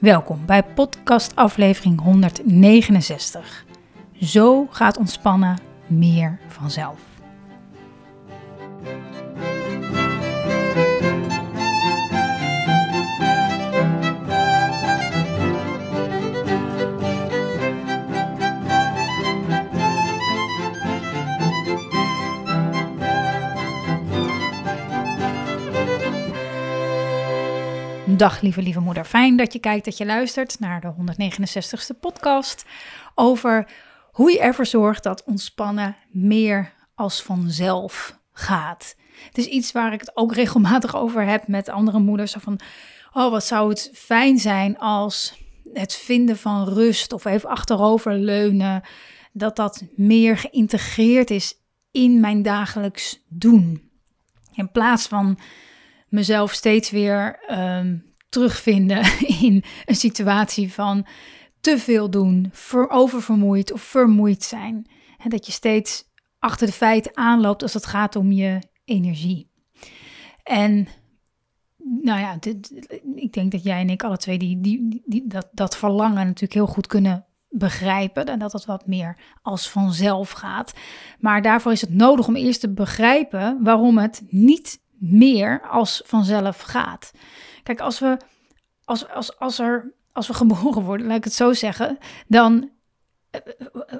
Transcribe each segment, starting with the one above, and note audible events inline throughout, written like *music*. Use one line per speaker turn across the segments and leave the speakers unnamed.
Welkom bij podcast aflevering 169. Zo gaat ontspannen meer vanzelf. Dag lieve lieve moeder, fijn dat je kijkt, dat je luistert naar de 169ste podcast over hoe je ervoor zorgt dat ontspannen meer als vanzelf gaat. Het is iets waar ik het ook regelmatig over heb met andere moeders. Van, oh wat zou het fijn zijn als het vinden van rust of even achterover leunen, dat dat meer geïntegreerd is in mijn dagelijks doen. In plaats van mezelf steeds weer ehm, terugvinden *laughs* in een situatie van te veel doen, ver, oververmoeid of vermoeid zijn. En dat je steeds achter de feiten aanloopt als het gaat om je energie. En nou ja, ik denk dat jij en ik alle twee die, die, die, dat, dat verlangen natuurlijk heel goed kunnen begrijpen. En dat het wat meer als vanzelf gaat. Maar daarvoor is het nodig om eerst te begrijpen waarom het niet meer als vanzelf gaat. Kijk, als we, als, als, als er, als we geboren worden, laat ik het zo zeggen, dan eh,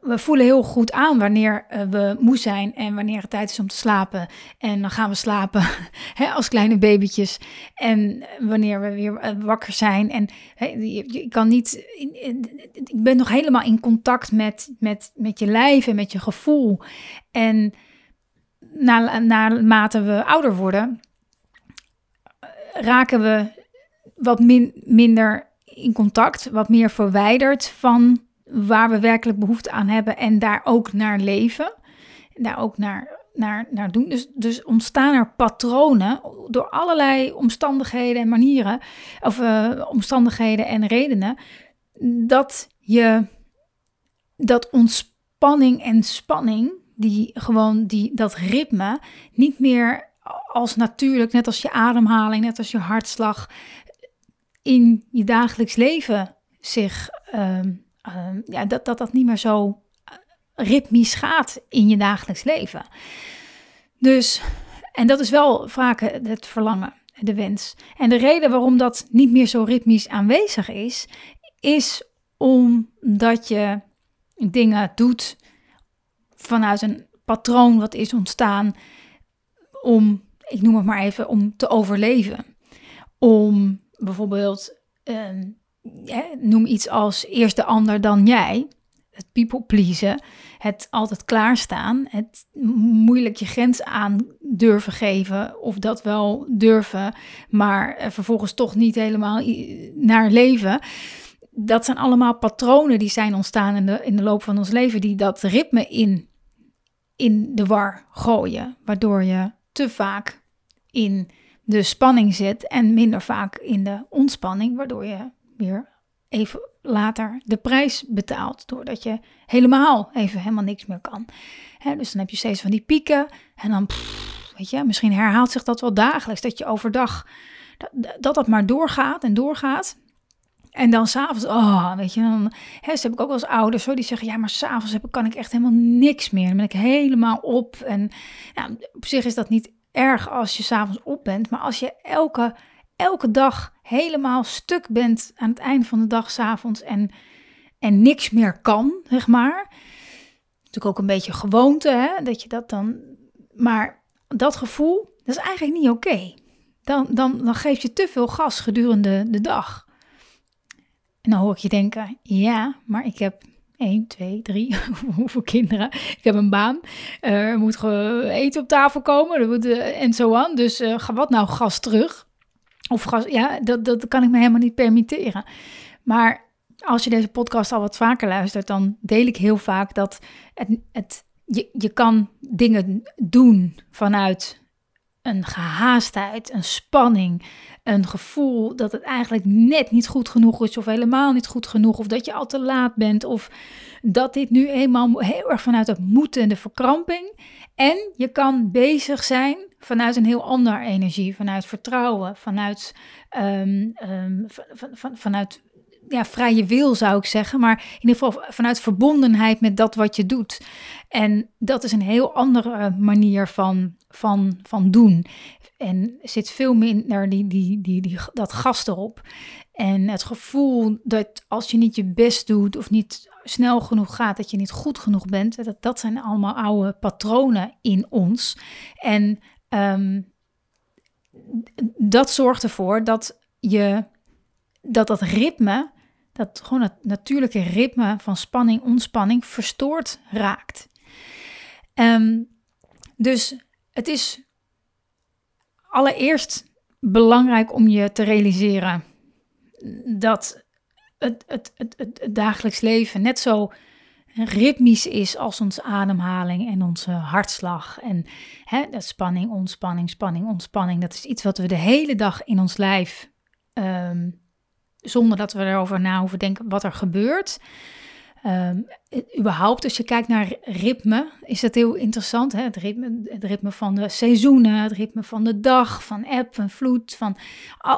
we voelen heel goed aan wanneer eh, we moe zijn en wanneer het tijd is om te slapen. En dan gaan we slapen *laughs* hè, als kleine babytjes. En wanneer we weer eh, wakker zijn. En hè, je, kan niet. Ik ben nog helemaal in contact met, met, met je lijf en met je gevoel. En na, naarmate we ouder worden, raken we wat minder in contact, wat meer verwijderd van waar we werkelijk behoefte aan hebben en daar ook naar leven. Daar ook naar, naar, naar doen. Dus, dus ontstaan er patronen door allerlei omstandigheden en manieren, of uh, omstandigheden en redenen, dat je dat ontspanning en spanning, die gewoon die, dat ritme, niet meer als natuurlijk, net als je ademhaling, net als je hartslag, in je dagelijks leven zich, uh, ja, dat, dat dat niet meer zo ritmisch gaat in je dagelijks leven. Dus, en dat is wel vaak het verlangen, de wens. En de reden waarom dat niet meer zo ritmisch aanwezig is, is omdat je dingen doet vanuit een patroon wat is ontstaan om, ik noem het maar even, om te overleven. Om bijvoorbeeld, uh, noem iets als eerst de ander dan jij. Het people pleasen, het altijd klaarstaan, het moeilijk je grens aan durven geven of dat wel durven, maar vervolgens toch niet helemaal naar leven. Dat zijn allemaal patronen die zijn ontstaan in de, in de loop van ons leven, die dat ritme in, in de war gooien, waardoor je te vaak in de spanning zit en minder vaak in de ontspanning, waardoor je weer even later de prijs betaalt, doordat je helemaal even helemaal niks meer kan. dus dan heb je steeds van die pieken en dan, weet je, misschien herhaalt zich dat wel dagelijks, dat je overdag, dat, dat dat maar doorgaat en doorgaat. En dan s'avonds, oh, weet je, dan hè, heb ik ook wel eens ouders die zeggen, ja, maar s'avonds heb, kan ik echt helemaal niks meer. Dan ben ik helemaal op. En ja, op zich is dat niet erg als je s'avonds op bent, maar als je elke, elke dag helemaal stuk bent aan het einde van de dag s'avonds en, en niks meer kan, zeg maar. Natuurlijk ook een beetje gewoonte, hè, dat je dat dan. Maar dat gevoel, dat is eigenlijk niet oké. Dan, dan, dan geef je te veel gas gedurende de dag. En dan hoor ik je denken, ja, maar ik heb 1, 2, 3, hoeveel kinderen. Ik heb een baan. er moet eten op tafel komen uh, en zo aan. Dus uh, ga wat nou gas terug? Of gas, ja, dat, dat kan ik me helemaal niet permitteren. Maar als je deze podcast al wat vaker luistert, dan deel ik heel vaak dat het, het, je, je kan dingen doen vanuit een gehaastheid, een spanning, een gevoel dat het eigenlijk net niet goed genoeg is of helemaal niet goed genoeg of dat je al te laat bent of dat dit nu eenmaal heel erg vanuit het moeten en de verkramping. En je kan bezig zijn vanuit een heel ander energie, vanuit vertrouwen, vanuit, um, um, van, van, vanuit ja, vrije wil zou ik zeggen, maar in ieder geval vanuit verbondenheid met dat wat je doet. En dat is een heel andere manier van, van, van doen. En zit veel minder die, die, die, die, dat gas erop. En het gevoel dat als je niet je best doet of niet snel genoeg gaat, dat je niet goed genoeg bent, dat, dat zijn allemaal oude patronen in ons. En ehm, dat zorgt ervoor dat je dat dat ritme dat gewoon het natuurlijke ritme van spanning, ontspanning verstoord raakt. Ehm, dus het is allereerst belangrijk om je te realiseren dat het, het, het, het, dagelijks leven net zo ritmisch is als onze ademhaling en onze hartslag. En hè, spanning, ontspanning, spanning, ontspanning, dat is iets wat we de hele dag in ons lijf um, zonder dat we erover na hoeven denken wat er gebeurt. Um, überhaupt, als je kijkt naar ritme, is dat heel interessant. Hè? Het, ritme, het ritme van de seizoenen, het ritme van de dag, van eb en vloed. Van,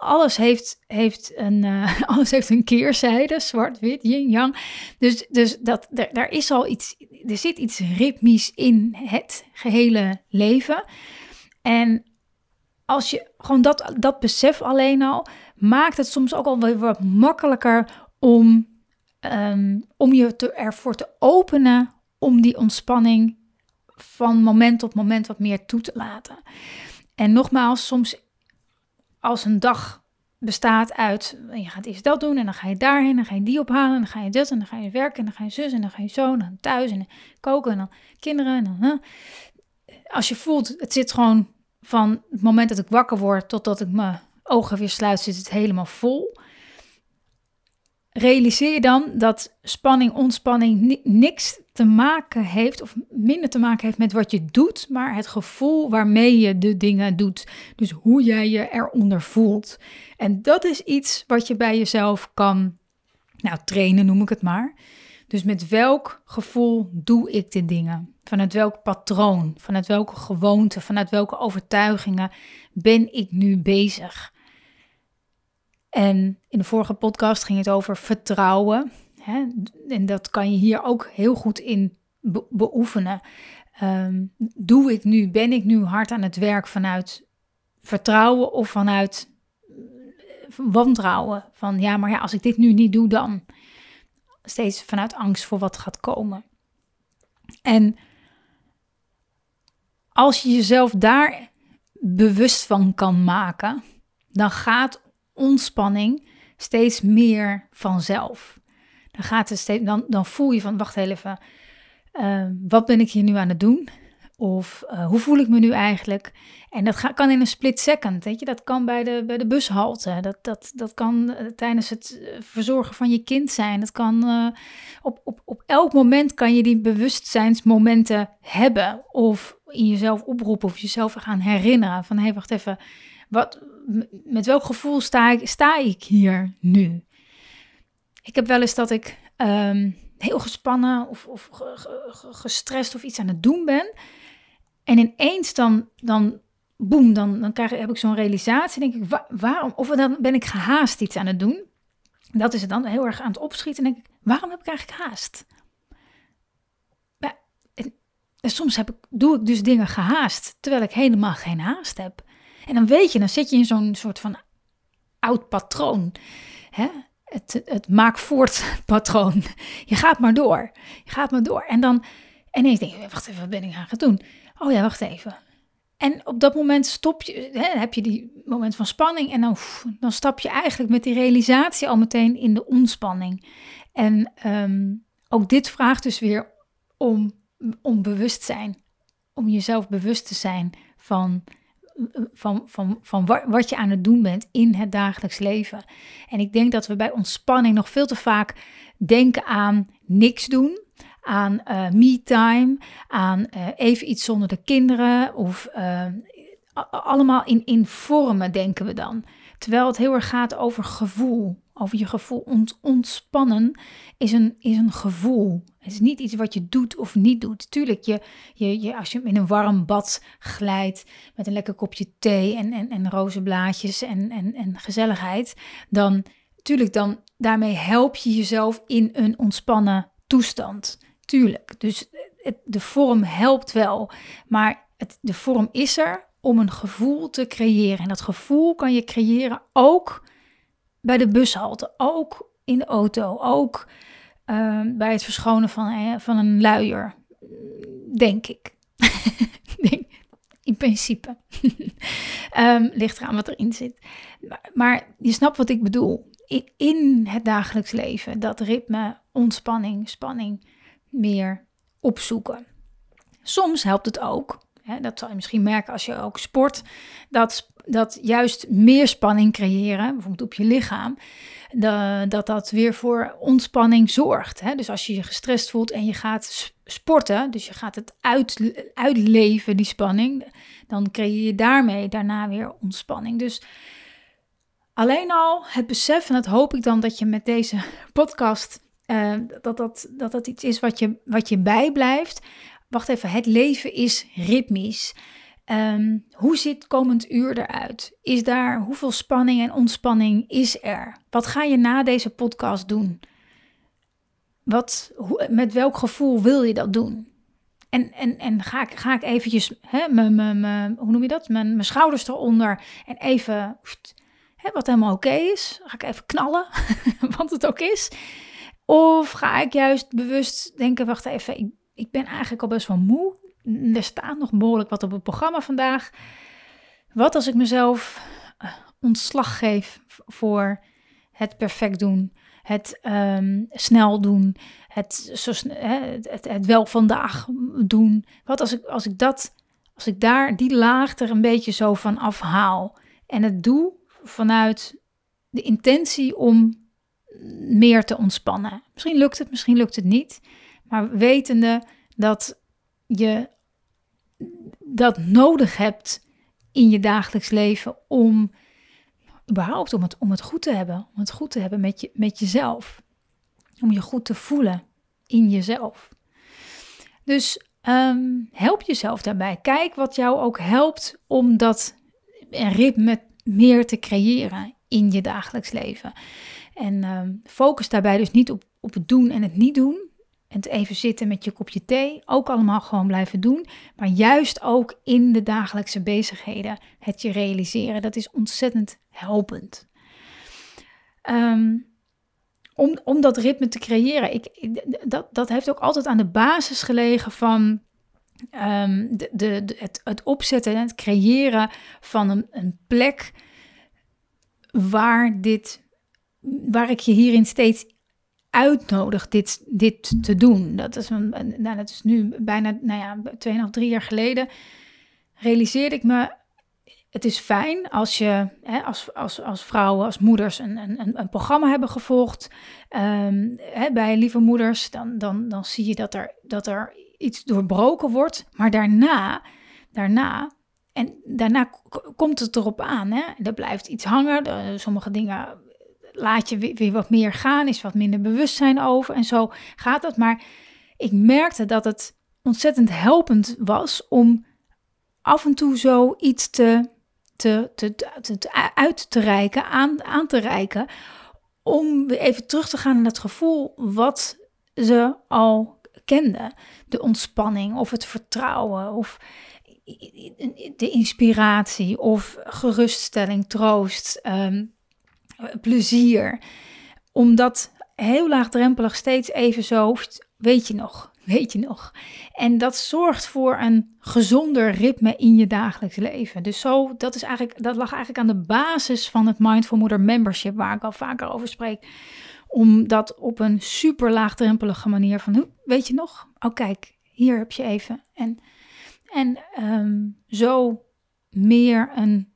alles, heeft, heeft een, uh, *laughs* alles heeft een keerzijde, zwart-wit, yin-yang. Dus, dus dat, er, daar is al iets, er zit iets ritmisch in het gehele leven. En als je gewoon dat, dat besef alleen al, maakt het soms ook al wat makkelijker om, um, om je ervoor te openen om die ontspanning van moment tot moment wat meer toe te laten. En nogmaals, soms als een dag bestaat uit, je gaat eerst dat doen en dan ga je daarheen, dan ga je die ophalen, en dan ga je dit en dan ga je werken en dan ga je zus en dan ga je zo en dan thuis en koken en dan kinderen en als je voelt, het zit gewoon van het moment dat ik wakker word totdat ik mijn ogen weer sluit, zit het helemaal vol. Realiseer je dan dat spanning, ontspanning niks te maken heeft, of minder te maken heeft met wat je doet, maar het gevoel waarmee je de dingen doet. Dus hoe jij je eronder voelt. En dat is iets wat je bij jezelf kan, nou, trainen noem ik het maar. Dus met welk gevoel doe ik de dingen? Vanuit welk patroon, vanuit welke gewoonte, vanuit welke overtuigingen ben ik nu bezig? En in de vorige podcast ging het over vertrouwen. Hè? En dat kan je hier ook heel goed in beoefenen. Um, doe ik nu, ben ik nu hard aan het werk vanuit vertrouwen of vanuit wantrouwen? Van ja, maar ja, als ik dit nu niet doe, dan steeds vanuit angst voor wat gaat komen. En als je jezelf daar bewust van kan maken, dan gaat ontspanning steeds meer vanzelf. Dan, gaat het steeds, dan, dan voel je van, wacht even, uh, wat ben ik hier nu aan het doen? Of uh, hoe voel ik me nu eigenlijk? En dat kan in een split second, weet je. Dat kan bij de, bij de bushalte. Dat, dat, dat kan uh, tijdens het uh, verzorgen van je kind zijn. Dat kan op, op, op elk moment kan je die bewustzijnsmomenten hebben. Of in jezelf oproepen of jezelf gaan herinneren. Van, hé, wacht even. Wat, met welk gevoel sta ik, sta ik hier nu? Ik heb wel eens dat ik um, heel gespannen of, of gestrest of iets aan het doen ben. En ineens dan, dan boem, dan, dan krijg, heb ik zo'n realisatie. Denk ik, waarom? Of dan ben ik gehaast iets aan het doen. Dat is het dan heel erg aan het opschieten. denk ik, waarom heb ik eigenlijk haast? Maar, en, soms heb ik, doe ik dus dingen gehaast, terwijl ik helemaal geen haast heb. En dan weet je, dan zit je in zo'n soort van oud patroon. Hè? Het, het maak voort *laughs* patroon. Je gaat maar door. Je gaat maar door. En dan ineens denk je, wacht even, wat ben ik aan het doen? Oh ja, wacht even. En op dat moment stop je, hè, heb je die moment van spanning en dan, dan stap je eigenlijk met die realisatie al meteen in de ontspanning. En ehm, ook dit vraagt dus weer om, om bewustzijn, om jezelf bewust te zijn van van, van, van wat je aan het doen bent in het dagelijks leven. En ik denk dat we bij ontspanning nog veel te vaak denken aan niks doen, aan uh, me-time, aan uh, even iets zonder de kinderen of uh, allemaal in, in vormen denken we dan. Terwijl het heel erg gaat over gevoel, over je gevoel. Ont, ontspannen is een, is een gevoel. Het is niet iets wat je doet of niet doet. Tuurlijk, je, je, je, als je in een warm bad glijdt met een lekker kopje thee en, en, en rozenblaadjes en, en, en gezelligheid, dan, tuurlijk, dan daarmee help je jezelf in een ontspannen toestand. Tuurlijk, dus het, de vorm helpt wel, maar het, de vorm is er om een gevoel te creëren. En dat gevoel kan je creëren ook bij de bushalte, ook in de auto, ook Ehm, bij het verschonen van, van een luier. Denk ik. *laughs* Denk, in principe. um, *laughs* ligt eraan wat erin zit. Maar, maar, je snapt wat ik bedoel. In, in het dagelijks leven, dat ritme, ontspanning, spanning meer opzoeken. Soms helpt het ook, hè, dat zal je misschien merken als je ook sport, dat, dat juist meer spanning creëren, bijvoorbeeld op je lichaam, dat dat weer voor ontspanning zorgt. Hè? Dus als je je gestrest voelt en je gaat sporten, dus je gaat het uit, uitleven, die spanning, dan creëer je daarmee daarna weer ontspanning. Dus alleen al het besef, en dat hoop ik dan dat je met deze podcast, uh, dat, dat, dat dat iets is wat je, wat je bijblijft. Wacht even, het leven is ritmisch. Ehm, hoe ziet komend uur eruit? Is daar hoeveel spanning en ontspanning is er? Wat ga je na deze podcast doen? Wat, hoe, met welk gevoel wil je dat doen? En, en, en ga, ik, ga ik eventjes, hè, mijn, hoe noem je dat? Mijn schouders eronder en even, hè, wat helemaal oké is, ga ik even knallen, *laughs* wat het ook is. Of ga ik juist bewust denken, wacht even, ik, ik ben eigenlijk al best wel moe er staat nog behoorlijk wat op het programma vandaag. Wat als ik mezelf eh, ontslag geef voor het perfect doen, het um, snel doen, het, zo, het, het, wel vandaag doen. Wat als ik, als ik dat, als ik daar die laag er een beetje zo van afhaal en het doe vanuit de intentie om meer te ontspannen. Misschien lukt het, misschien lukt het niet, maar wetende dat je dat nodig hebt in je dagelijks leven om überhaupt om het, om het goed te hebben. Om het goed te hebben met, je, met jezelf. Om je goed te voelen in jezelf. Dus ehm, help jezelf daarbij. Kijk wat jou ook helpt om dat ritme meer te creëren in je dagelijks leven. En um, focus daarbij dus niet op, op het doen en het niet doen. En even zitten met je kopje thee, ook allemaal gewoon blijven doen. Maar juist ook in de dagelijkse bezigheden het je realiseren. Dat is ontzettend helpend. Ehm, om, om dat ritme te creëren, ik, dat, dat heeft ook altijd aan de basis gelegen van um, de, de, het, het opzetten en het creëren van een, een plek waar, dit, waar ik je hierin steeds uitnodigt dit, dit te doen. Dat is, een, nou, dat is nu bijna nou ja, 2,5, 3 jaar geleden. Realiseerde ik me, het is fijn als je hè, als, als, als vrouwen, als moeders een, een, een programma hebben gevolgd. Um, hè, bij lieve moeders, dan, dan, dan zie je dat er, dat er iets doorbroken wordt. Maar daarna, daarna en daarna komt het erop aan. Hè? Er blijft iets hangen. sommige dingen laat je weer, wat meer gaan, is wat minder bewustzijn over en zo gaat dat. Maar ik merkte dat het ontzettend helpend was om af en toe zo iets te, te, te, uit te reiken, aan, aan te reiken, om weer even terug te gaan naar het gevoel wat ze al kenden. De ontspanning of het vertrouwen of de inspiratie of geruststelling, troost. Um, plezier. Omdat heel laagdrempelig steeds even zo, weet je nog, *laughs* weet je nog. En dat zorgt voor een gezonder ritme in je dagelijks leven. Dus zo, dat, is eigenlijk, dat lag eigenlijk aan de basis van het Mindful Moeder Membership, waar ik al vaker over spreek. Om dat op een super laagdrempelige manier van, weet je nog? Oh kijk, hier heb je even. En, en um, zo meer een,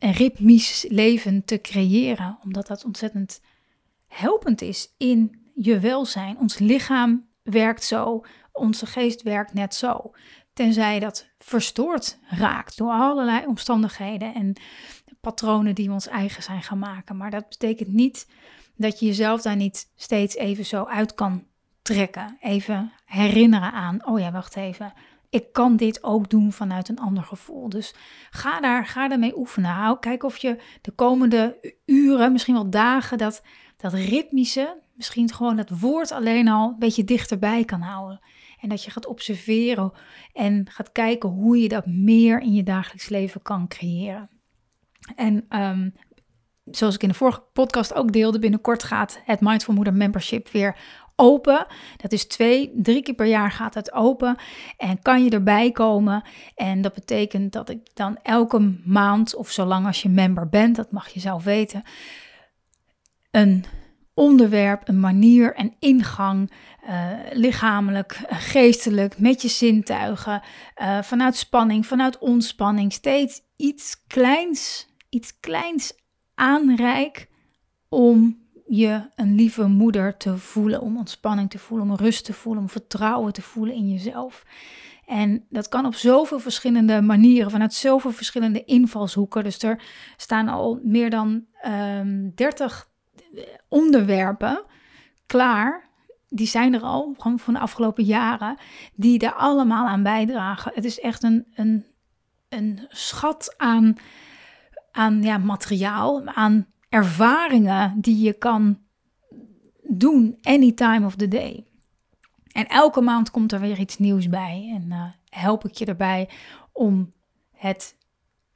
een ritmisch leven te creëren. Omdat dat ontzettend helpend is in je welzijn. Ons lichaam werkt zo, onze geest werkt net zo. Tenzij dat verstoord raakt door allerlei omstandigheden en patronen die we ons eigen zijn gaan maken. Maar dat betekent niet dat je jezelf daar niet steeds even zo uit kan trekken. Even herinneren aan, oh ja, wacht even. Ik kan dit ook doen vanuit een ander gevoel. Dus ga daar, ga daarmee oefenen. Hou, kijk of je de komende uren, misschien wel dagen, dat, dat ritmische, misschien gewoon het woord alleen al een beetje dichterbij kan houden. En dat je gaat observeren en gaat kijken hoe je dat meer in je dagelijks leven kan creëren. En um, zoals ik in de vorige podcast ook deelde, binnenkort gaat het Mindful Moeder Membership weer open. Dat is twee, drie keer per jaar gaat het open. En kan je erbij komen. En dat betekent dat ik dan elke maand, of zolang als je member bent, dat mag je zelf weten, een onderwerp, een manier, een ingang, uh, lichamelijk, geestelijk, met je zintuigen, uh, vanuit spanning, vanuit ontspanning, steeds iets kleins, iets kleins aanreik om je een lieve moeder te voelen, om ontspanning te voelen, om rust te voelen, om vertrouwen te voelen in jezelf. En dat kan op zoveel verschillende manieren, vanuit zoveel verschillende invalshoeken. Dus er staan al meer dan um, ehm, 30 onderwerpen klaar. Die zijn er al, gewoon van de afgelopen jaren, die daar allemaal aan bijdragen. Het is echt een, een, een schat aan, aan ja, materiaal, aan ervaringen die je kan doen any time of the day. En elke maand komt er weer iets nieuws bij en uh, help ik je erbij om, het,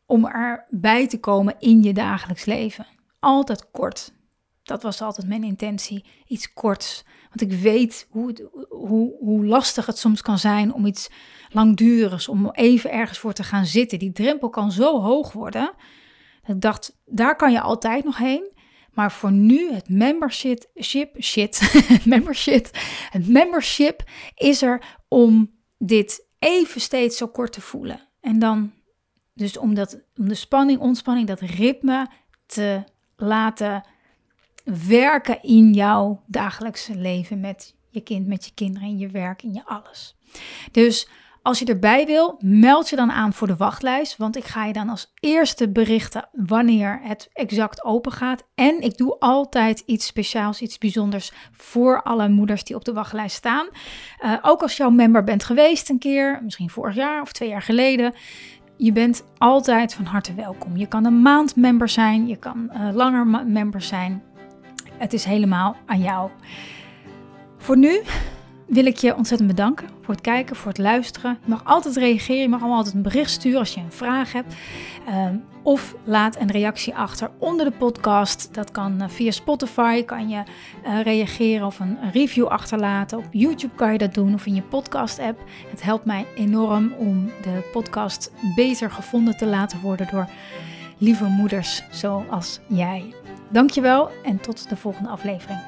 om erbij te komen in je dagelijks leven. Altijd kort. Dat was altijd mijn intentie. Iets korts. Want ik weet hoe, hoe, hoe lastig het soms kan zijn om iets langdurigs, om even ergens voor te gaan zitten. Die drempel kan zo hoog worden ik dacht, daar kan je altijd nog heen. Maar voor nu, het membership, ship, shit, *laughs* membership, het membership is er om dit even steeds zo kort te voelen. En dan, dus om, dat, om de spanning, ontspanning, dat ritme te laten werken in jouw dagelijkse leven met je kind, met je kinderen, in je werk, in je alles. Dus als je erbij wil, meld je dan aan voor de wachtlijst. Want ik ga je dan als eerste berichten wanneer het exact open gaat. En ik doe altijd iets speciaals, iets bijzonders voor alle moeders die op de wachtlijst staan. Uh, ook als jouw member bent geweest een keer, misschien vorig jaar of twee jaar geleden. Je bent altijd van harte welkom. Je kan een maand member zijn, je kan uh, langer member zijn. Het is helemaal aan jou. Voor nu wil ik je ontzettend bedanken voor het kijken, voor het luisteren. Je mag altijd reageren, je mag allemaal altijd een bericht sturen als je een vraag hebt. Ehm, of laat een reactie achter onder de podcast. Dat kan uh, via Spotify, kan je uh, reageren of een, een, review achterlaten. Op YouTube kan je dat doen of in je podcast app. Het helpt mij enorm om de podcast beter gevonden te laten worden door lieve moeders zoals jij. Dankjewel en tot de volgende aflevering.